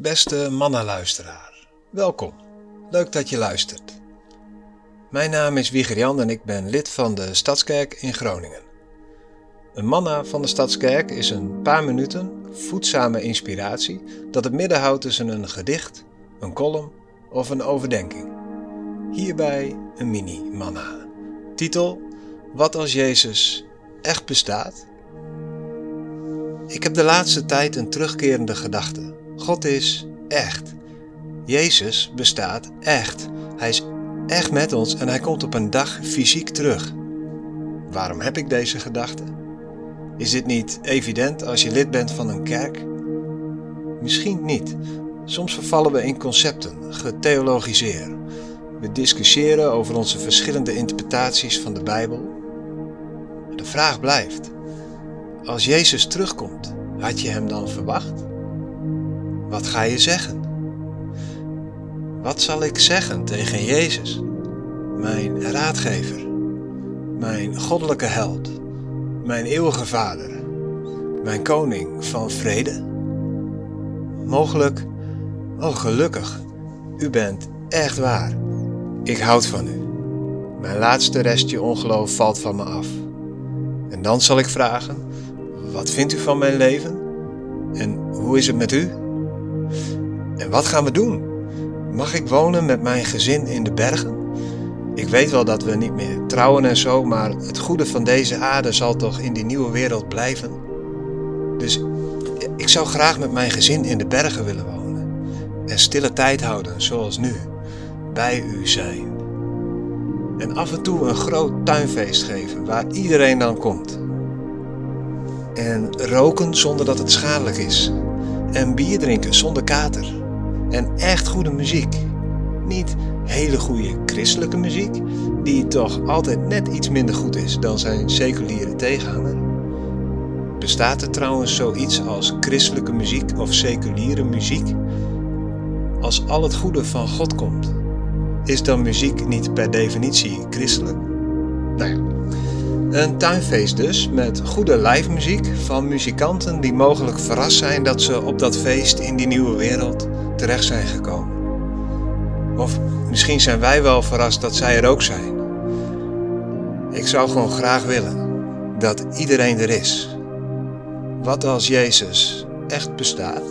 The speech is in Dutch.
Beste mannenluisteraar, welkom. Leuk dat je luistert. Mijn naam is Wieger Jan en ik ben lid van de Stadskerk in Groningen. Een manna van de Stadskerk is een paar minuten voedzame inspiratie dat het midden houdt tussen een gedicht, een column of een overdenking. Hierbij een mini-manna. Titel: Wat als Jezus echt bestaat? Ik heb de laatste tijd een terugkerende gedachte. God is echt. Jezus bestaat echt. Hij is echt met ons en hij komt op een dag fysiek terug. Waarom heb ik deze gedachte? Is dit niet evident als je lid bent van een kerk? Misschien niet. Soms vervallen we in concepten, getheologiseerd. We discussiëren over onze verschillende interpretaties van de Bijbel. De vraag blijft: als Jezus terugkomt, had je hem dan verwacht? Wat ga je zeggen? Wat zal ik zeggen tegen Jezus, mijn raadgever, mijn goddelijke held, mijn eeuwige vader, mijn koning van vrede? Mogelijk, oh gelukkig, u bent echt waar. Ik houd van u. Mijn laatste restje ongeloof valt van me af. En dan zal ik vragen: Wat vindt u van mijn leven? En hoe is het met u? En wat gaan we doen? Mag ik wonen met mijn gezin in de bergen? Ik weet wel dat we niet meer trouwen en zo, maar het goede van deze aarde zal toch in die nieuwe wereld blijven. Dus ik zou graag met mijn gezin in de bergen willen wonen en stille tijd houden, zoals nu, bij u zijn. En af en toe een groot tuinfeest geven waar iedereen dan komt. En roken zonder dat het schadelijk is. En bier drinken zonder kater. En echt goede muziek. Niet hele goede christelijke muziek, die toch altijd net iets minder goed is dan zijn seculiere tegenhanger. Bestaat er trouwens zoiets als christelijke muziek of seculiere muziek? Als al het goede van God komt, is dan muziek niet per definitie christelijk? Nou ja, een tuinfeest dus, met goede live muziek van muzikanten die mogelijk verrast zijn dat ze op dat feest in die nieuwe wereld terecht zijn gekomen. Of misschien zijn wij wel verrast dat zij er ook zijn. Ik zou gewoon graag willen dat iedereen er is. Wat als Jezus echt bestaat?